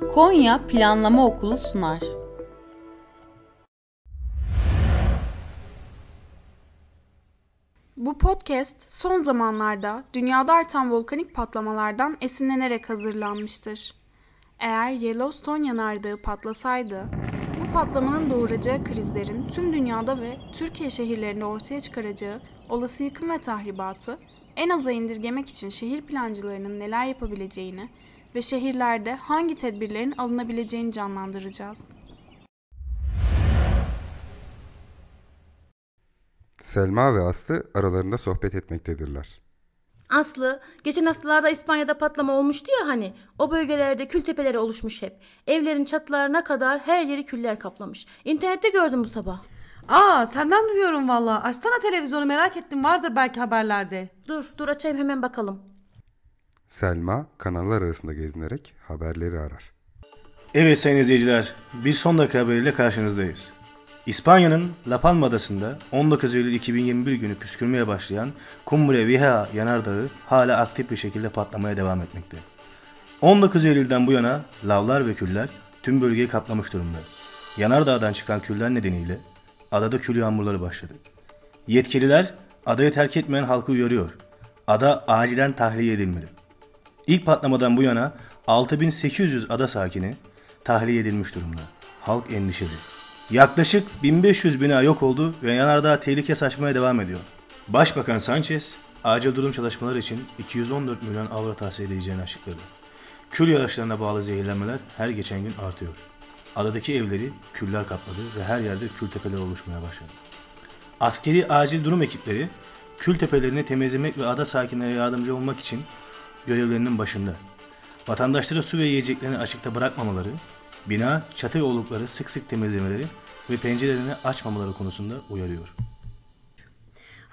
Konya Planlama Okulu sunar. Bu podcast son zamanlarda dünyada artan volkanik patlamalardan esinlenerek hazırlanmıştır. Eğer Yellowstone yanardağı patlasaydı, bu patlamanın doğuracağı krizlerin tüm dünyada ve Türkiye şehirlerinde ortaya çıkaracağı olası yıkım ve tahribatı en aza indirgemek için şehir plancılarının neler yapabileceğini ve şehirlerde hangi tedbirlerin alınabileceğini canlandıracağız. Selma ve Aslı aralarında sohbet etmektedirler. Aslı, geçen haftalarda İspanya'da patlama olmuştu ya hani. O bölgelerde kül tepeleri oluşmuş hep. Evlerin çatılarına kadar her yeri küller kaplamış. İnternette gördüm bu sabah. Aa senden duyuyorum valla. Açsana televizyonu merak ettim vardır belki haberlerde. Dur, dur açayım hemen bakalım. Selma kanallar arasında gezinerek haberleri arar. Evet sayın izleyiciler, bir son dakika haberiyle karşınızdayız. İspanya'nın La Palma adasında 19 Eylül 2021 günü püskürmeye başlayan Cumbre Vieja yanardağı hala aktif bir şekilde patlamaya devam etmekte. 19 Eylül'den bu yana lavlar ve küller tüm bölgeyi kaplamış durumda. Yanardağdan çıkan küller nedeniyle adada kül yağmurları başladı. Yetkililer adayı terk etmeyen halkı uyarıyor. Ada acilen tahliye edilmeli. İlk patlamadan bu yana 6800 ada sakini tahliye edilmiş durumda. Halk endişeli. Yaklaşık 1500 bina yok oldu ve yanardağ tehlike saçmaya devam ediyor. Başbakan Sanchez acil durum çalışmaları için 214 milyon avro tahsil edileceğini açıkladı. Kül yağışlarına bağlı zehirlenmeler her geçen gün artıyor. Adadaki evleri küller kapladı ve her yerde kül tepeleri oluşmaya başladı. Askeri acil durum ekipleri kül tepelerini temizlemek ve ada sakinlerine yardımcı olmak için görevlerinin başında. Vatandaşlara su ve yiyeceklerini açıkta bırakmamaları, bina, çatı ve sık sık temizlemeleri ve pencerelerini açmamaları konusunda uyarıyor.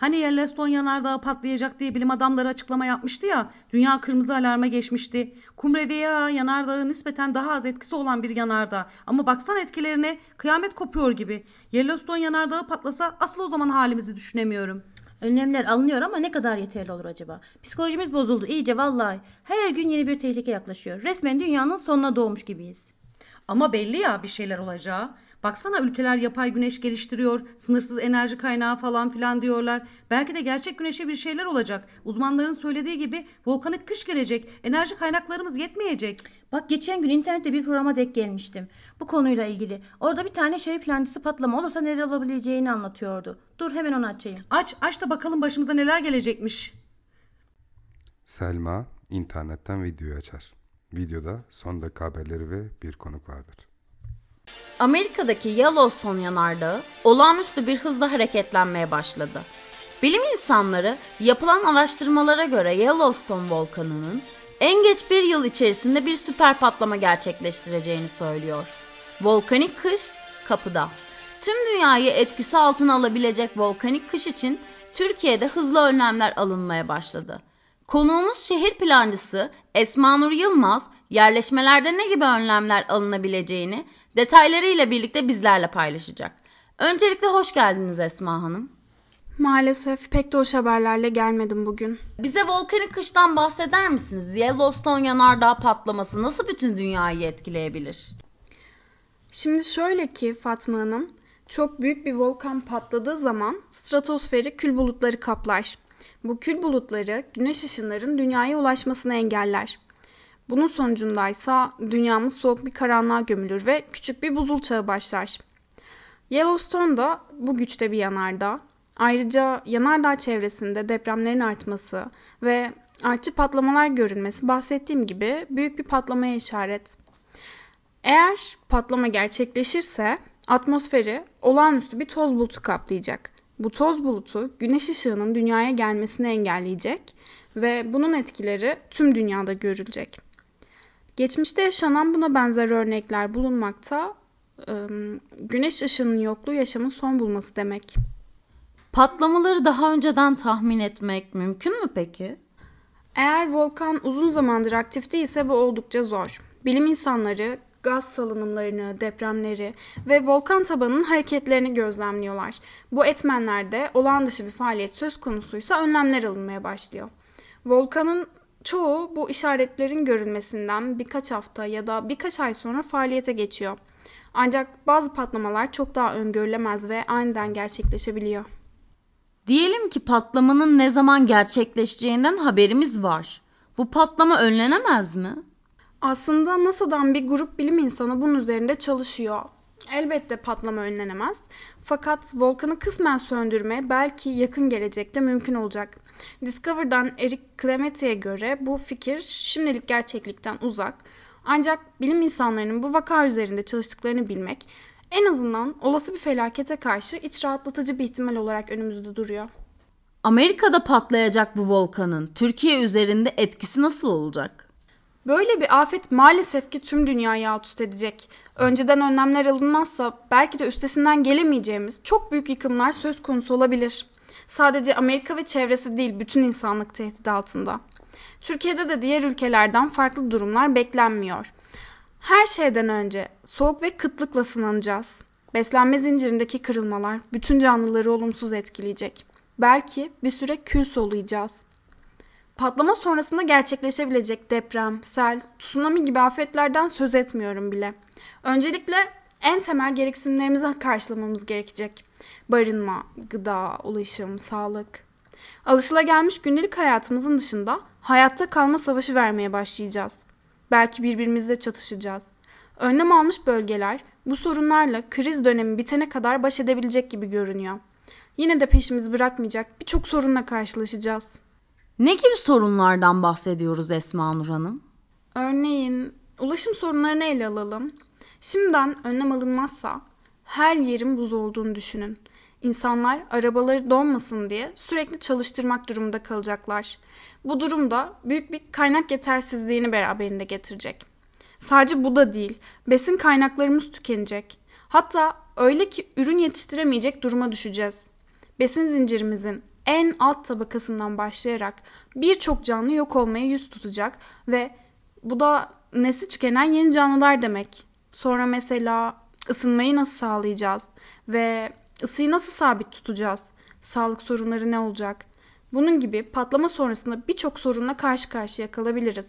Hani Yellowstone yanardağı patlayacak diye bilim adamları açıklama yapmıştı ya. Dünya kırmızı alarma geçmişti. Cumbre Vieja yanardağı nispeten daha az etkisi olan bir yanardağ. Ama baksan etkilerine kıyamet kopuyor gibi. Yellowstone yanardağı patlasa asıl o zaman halimizi düşünemiyorum. Önlemler alınıyor ama ne kadar yeterli olur acaba? Psikolojimiz bozuldu iyice vallahi. Her gün yeni bir tehlike yaklaşıyor. Resmen dünyanın sonuna doğmuş gibiyiz. Ama belli ya bir şeyler olacağı. Baksana ülkeler yapay güneş geliştiriyor, sınırsız enerji kaynağı falan filan diyorlar. Belki de gerçek güneşe bir şeyler olacak. Uzmanların söylediği gibi volkanik kış gelecek. Enerji kaynaklarımız yetmeyecek. Bak geçen gün internette bir programa denk gelmiştim. Bu konuyla ilgili. Orada bir tane şehir plancısı patlama olursa neler olabileceğini anlatıyordu. Dur hemen onu açayım. Aç, aç da bakalım başımıza neler gelecekmiş. Selma internetten videoyu açar. Videoda son dakika haberleri ve bir konuk vardır. Amerika'daki Yellowstone yanardağı olağanüstü bir hızla hareketlenmeye başladı. Bilim insanları yapılan araştırmalara göre Yellowstone volkanının en geç bir yıl içerisinde bir süper patlama gerçekleştireceğini söylüyor. Volkanik kış kapıda. Tüm dünyayı etkisi altına alabilecek volkanik kış için Türkiye'de hızlı önlemler alınmaya başladı. Konuğumuz şehir plancısı Esma Nur Yılmaz yerleşmelerde ne gibi önlemler alınabileceğini detaylarıyla birlikte bizlerle paylaşacak. Öncelikle hoş geldiniz Esma Hanım. Maalesef pek de hoş haberlerle gelmedim bugün. Bize volkanik kıştan bahseder misiniz? Yellowstone yanardağ patlaması nasıl bütün dünyayı etkileyebilir? Şimdi şöyle ki Fatma Hanım, çok büyük bir volkan patladığı zaman stratosferi kül bulutları kaplar. Bu kül bulutları güneş ışınların dünyaya ulaşmasını engeller. Bunun sonucundaysa dünyamız soğuk bir karanlığa gömülür ve küçük bir buzul çağı başlar. Yellowstone da bu güçte bir yanardağ. Ayrıca yanardağ çevresinde depremlerin artması ve artçı patlamalar görülmesi bahsettiğim gibi büyük bir patlamaya işaret. Eğer patlama gerçekleşirse atmosferi olağanüstü bir toz bulutu kaplayacak. Bu toz bulutu güneş ışığının dünyaya gelmesini engelleyecek ve bunun etkileri tüm dünyada görülecek. Geçmişte yaşanan buna benzer örnekler bulunmakta. Güneş ışığının yokluğu yaşamın son bulması demek. Patlamaları daha önceden tahmin etmek mümkün mü peki? Eğer volkan uzun zamandır aktif değilse bu oldukça zor. Bilim insanları gaz salınımlarını, depremleri ve volkan tabanının hareketlerini gözlemliyorlar. Bu etmenlerde olağan dışı bir faaliyet söz konusuysa önlemler alınmaya başlıyor. Volkanın çoğu bu işaretlerin görülmesinden birkaç hafta ya da birkaç ay sonra faaliyete geçiyor. Ancak bazı patlamalar çok daha öngörülemez ve aniden gerçekleşebiliyor. Diyelim ki patlamanın ne zaman gerçekleşeceğinden haberimiz var. Bu patlama önlenemez mi? Aslında NASA'dan bir grup bilim insanı bunun üzerinde çalışıyor. Elbette patlama önlenemez. Fakat volkanı kısmen söndürme belki yakın gelecekte mümkün olacak. Discover'dan Eric Clemety'e göre bu fikir şimdilik gerçeklikten uzak. Ancak bilim insanlarının bu vaka üzerinde çalıştıklarını bilmek en azından olası bir felakete karşı iç rahatlatıcı bir ihtimal olarak önümüzde duruyor. Amerika'da patlayacak bu volkanın Türkiye üzerinde etkisi nasıl olacak? Böyle bir afet maalesef ki tüm dünyayı alt üst edecek. Önceden önlemler alınmazsa belki de üstesinden gelemeyeceğimiz çok büyük yıkımlar söz konusu olabilir. Sadece Amerika ve çevresi değil bütün insanlık tehdit altında. Türkiye'de de diğer ülkelerden farklı durumlar beklenmiyor. Her şeyden önce soğuk ve kıtlıkla sınanacağız. Beslenme zincirindeki kırılmalar bütün canlıları olumsuz etkileyecek. Belki bir süre kül soluyacağız. Patlama sonrasında gerçekleşebilecek deprem, sel, tsunami gibi afetlerden söz etmiyorum bile. Öncelikle en temel gereksinimlerimizi karşılamamız gerekecek. Barınma, gıda, ulaşım, sağlık. Alışılagelmiş gündelik hayatımızın dışında hayatta kalma savaşı vermeye başlayacağız. Belki birbirimizle çatışacağız. Önlem almış bölgeler bu sorunlarla kriz dönemi bitene kadar baş edebilecek gibi görünüyor. Yine de peşimizi bırakmayacak birçok sorunla karşılaşacağız. Ne gibi sorunlardan bahsediyoruz Esma Nur Hanım? Örneğin ulaşım sorunlarını ele alalım. Şimdiden önlem alınmazsa her yerin buz olduğunu düşünün. İnsanlar arabaları donmasın diye sürekli çalıştırmak durumunda kalacaklar. Bu durumda büyük bir kaynak yetersizliğini beraberinde getirecek. Sadece bu da değil, besin kaynaklarımız tükenecek. Hatta öyle ki ürün yetiştiremeyecek duruma düşeceğiz. Besin zincirimizin en alt tabakasından başlayarak birçok canlı yok olmaya yüz tutacak ve bu da nesli tükenen yeni canlılar demek. Sonra mesela ısınmayı nasıl sağlayacağız ve ısıyı nasıl sabit tutacağız? Sağlık sorunları ne olacak? Bunun gibi patlama sonrasında birçok sorunla karşı karşıya kalabiliriz.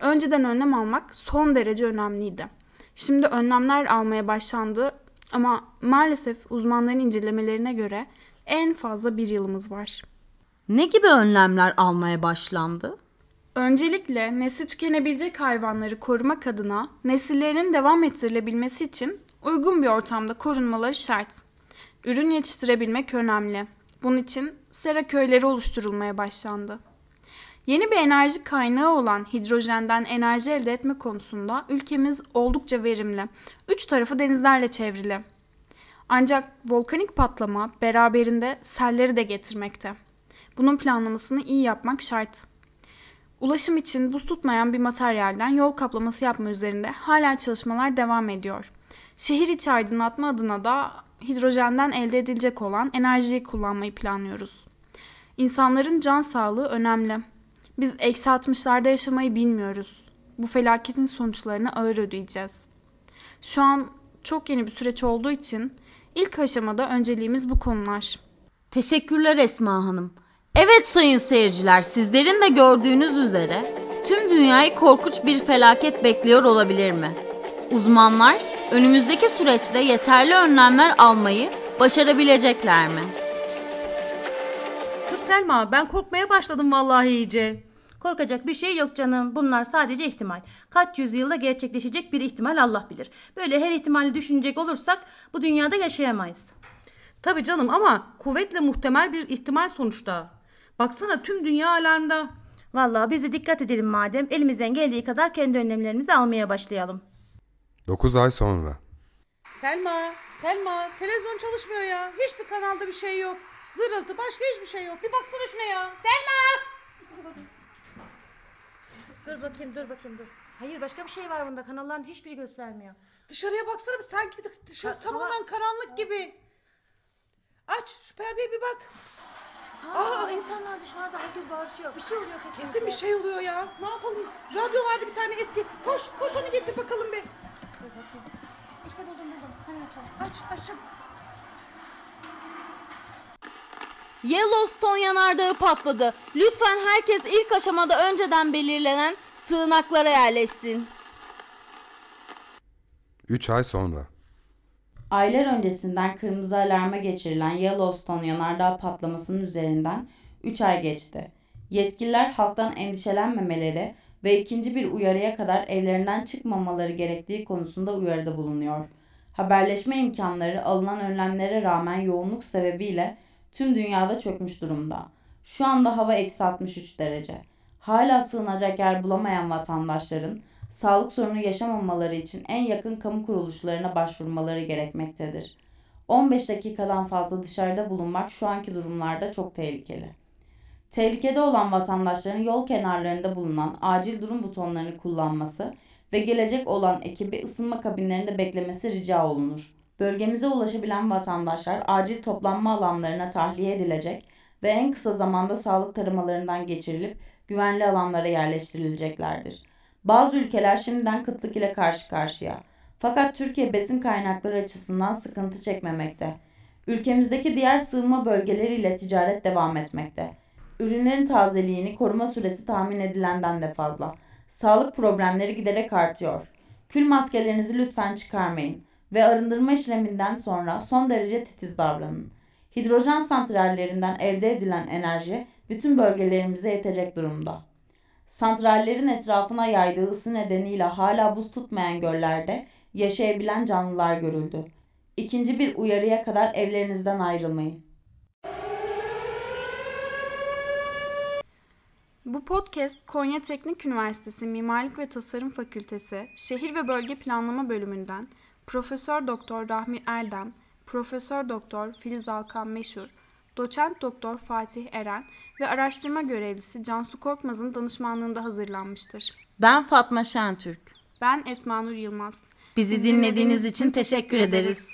Önceden önlem almak son derece önemliydi. Şimdi önlemler almaya başlandı ama maalesef uzmanların incelemelerine göre en fazla bir yılımız var. Ne gibi önlemler almaya başlandı? Öncelikle nesli tükenebilecek hayvanları korumak adına nesillerinin devam ettirilebilmesi için uygun bir ortamda korunmaları şart. Ürün yetiştirebilmek önemli. Bunun için sera köyleri oluşturulmaya başlandı. Yeni bir enerji kaynağı olan hidrojenden enerji elde etme konusunda ülkemiz oldukça verimli. Üç tarafı denizlerle çevrili. Ancak volkanik patlama beraberinde selleri de getirmekte. Bunun planlamasını iyi yapmak şart. Ulaşım için buz tutmayan bir materyalden yol kaplaması yapma üzerinde hala çalışmalar devam ediyor. Şehir içi aydınlatma adına da hidrojenden elde edilecek olan enerjiyi kullanmayı planlıyoruz. İnsanların can sağlığı önemli. Biz eksi 60'larda yaşamayı bilmiyoruz. Bu felaketin sonuçlarını ağır ödeyeceğiz. Şu an çok yeni bir süreç olduğu için ilk aşamada önceliğimiz bu konular. Teşekkürler Esma Hanım. Evet sayın seyirciler, sizlerin de gördüğünüz üzere tüm dünyayı korkunç bir felaket bekliyor olabilir mi? Uzmanlar önümüzdeki süreçte yeterli önlemler almayı başarabilecekler mi? Kız Selma ben korkmaya başladım vallahi iyice. Korkacak bir şey yok canım. Bunlar sadece ihtimal. Kaç yüzyılda gerçekleşecek bir ihtimal Allah bilir. Böyle her ihtimali düşünecek olursak bu dünyada yaşayamayız. Tabii canım ama kuvvetle muhtemel bir ihtimal sonuçta. Baksana tüm dünya alarmda. Vallahi biz de dikkat edelim madem. Elimizden geldiği kadar kendi önlemlerimizi almaya başlayalım. 9 ay sonra. Selma, Selma televizyon çalışmıyor ya. Hiçbir kanalda bir şey yok. Zırıltı başka hiçbir şey yok. Bir baksana şuna ya. Dur bakayım dur bakayım dur. Hayır başka bir şey var bunda. Kanalların hiçbiri göstermiyor. Dışarıya baksana bir sanki dışarısı Ha, tamam. tamamen karanlık gibi. Aç şu perdeye bir bak. Aa, insanlar dışarıda herkes bağırışıyor. Bir şey oluyor kesin. Kesin bir şey oluyor ya. Ne yapalım? Radyo vardı bir tane eski. Koş, koş onu getir bakalım İşte buldum buldum. Hemen açalım. Aç, aç çabuk. Yellowstone yanardağı patladı. Lütfen herkes ilk aşamada önceden belirlenen sığınaklara yerleşsin. 3 ay sonra. Aylar öncesinden kırmızı alarma geçirilen Yellowstone yanardağ patlamasının üzerinden 3 ay geçti. Yetkililer halktan endişelenmemeleri ve ikinci bir uyarıya kadar evlerinden çıkmamaları gerektiği konusunda uyarıda bulunuyor. Haberleşme imkanları alınan önlemlere rağmen yoğunluk sebebiyle tüm dünyada çökmüş durumda. Şu anda hava eksi 63 derece. Hala sığınacak yer bulamayan vatandaşların sağlık sorunu yaşamamaları için en yakın kamu kuruluşlarına başvurmaları gerekmektedir. 15 dakikadan fazla dışarıda bulunmak şu anki durumlarda çok tehlikeli. Tehlikede olan vatandaşların yol kenarlarında bulunan acil durum butonlarını kullanması ve gelecek olan ekibi ısınma kabinlerinde beklemesi rica olunur. Bölgemize ulaşabilen vatandaşlar acil toplanma alanlarına tahliye edilecek ve en kısa zamanda sağlık taramalarından geçirilip güvenli alanlara yerleştirileceklerdir. Bazı ülkeler şimdiden kıtlık ile karşı karşıya. Fakat Türkiye besin kaynakları açısından sıkıntı çekmemekte. Ülkemizdeki diğer sığınma bölgeleriyle ticaret devam etmekte. Ürünlerin tazeliğini koruma süresi tahmin edilenden de fazla. Sağlık problemleri giderek artıyor. Kül maskelerinizi lütfen çıkarmayın ve arındırma işleminden sonra son derece titiz davranın. Hidrojen santrallerinden elde edilen enerji bütün bölgelerimize yetecek durumda. Santrallerin etrafına yaydığı ısı nedeniyle hala buz tutmayan göllerde yaşayabilen canlılar görüldü. İkinci bir uyarıya kadar evlerinizden ayrılmayın. Bu podcast Konya Teknik Üniversitesi Mimarlık ve Tasarım Fakültesi Şehir ve Bölge Planlama bölümünden Profesör Doktor Rahmi Erdem, Profesör Doktor Filiz Alkan Meşhur, Doçent Doktor Fatih Eren ve araştırma görevlisi Cansu Korkmaz'ın danışmanlığında hazırlanmıştır. Ben Fatma Şentürk. Ben Esma Nur Yılmaz. Bizi dinlediğiniz için teşekkür ederiz.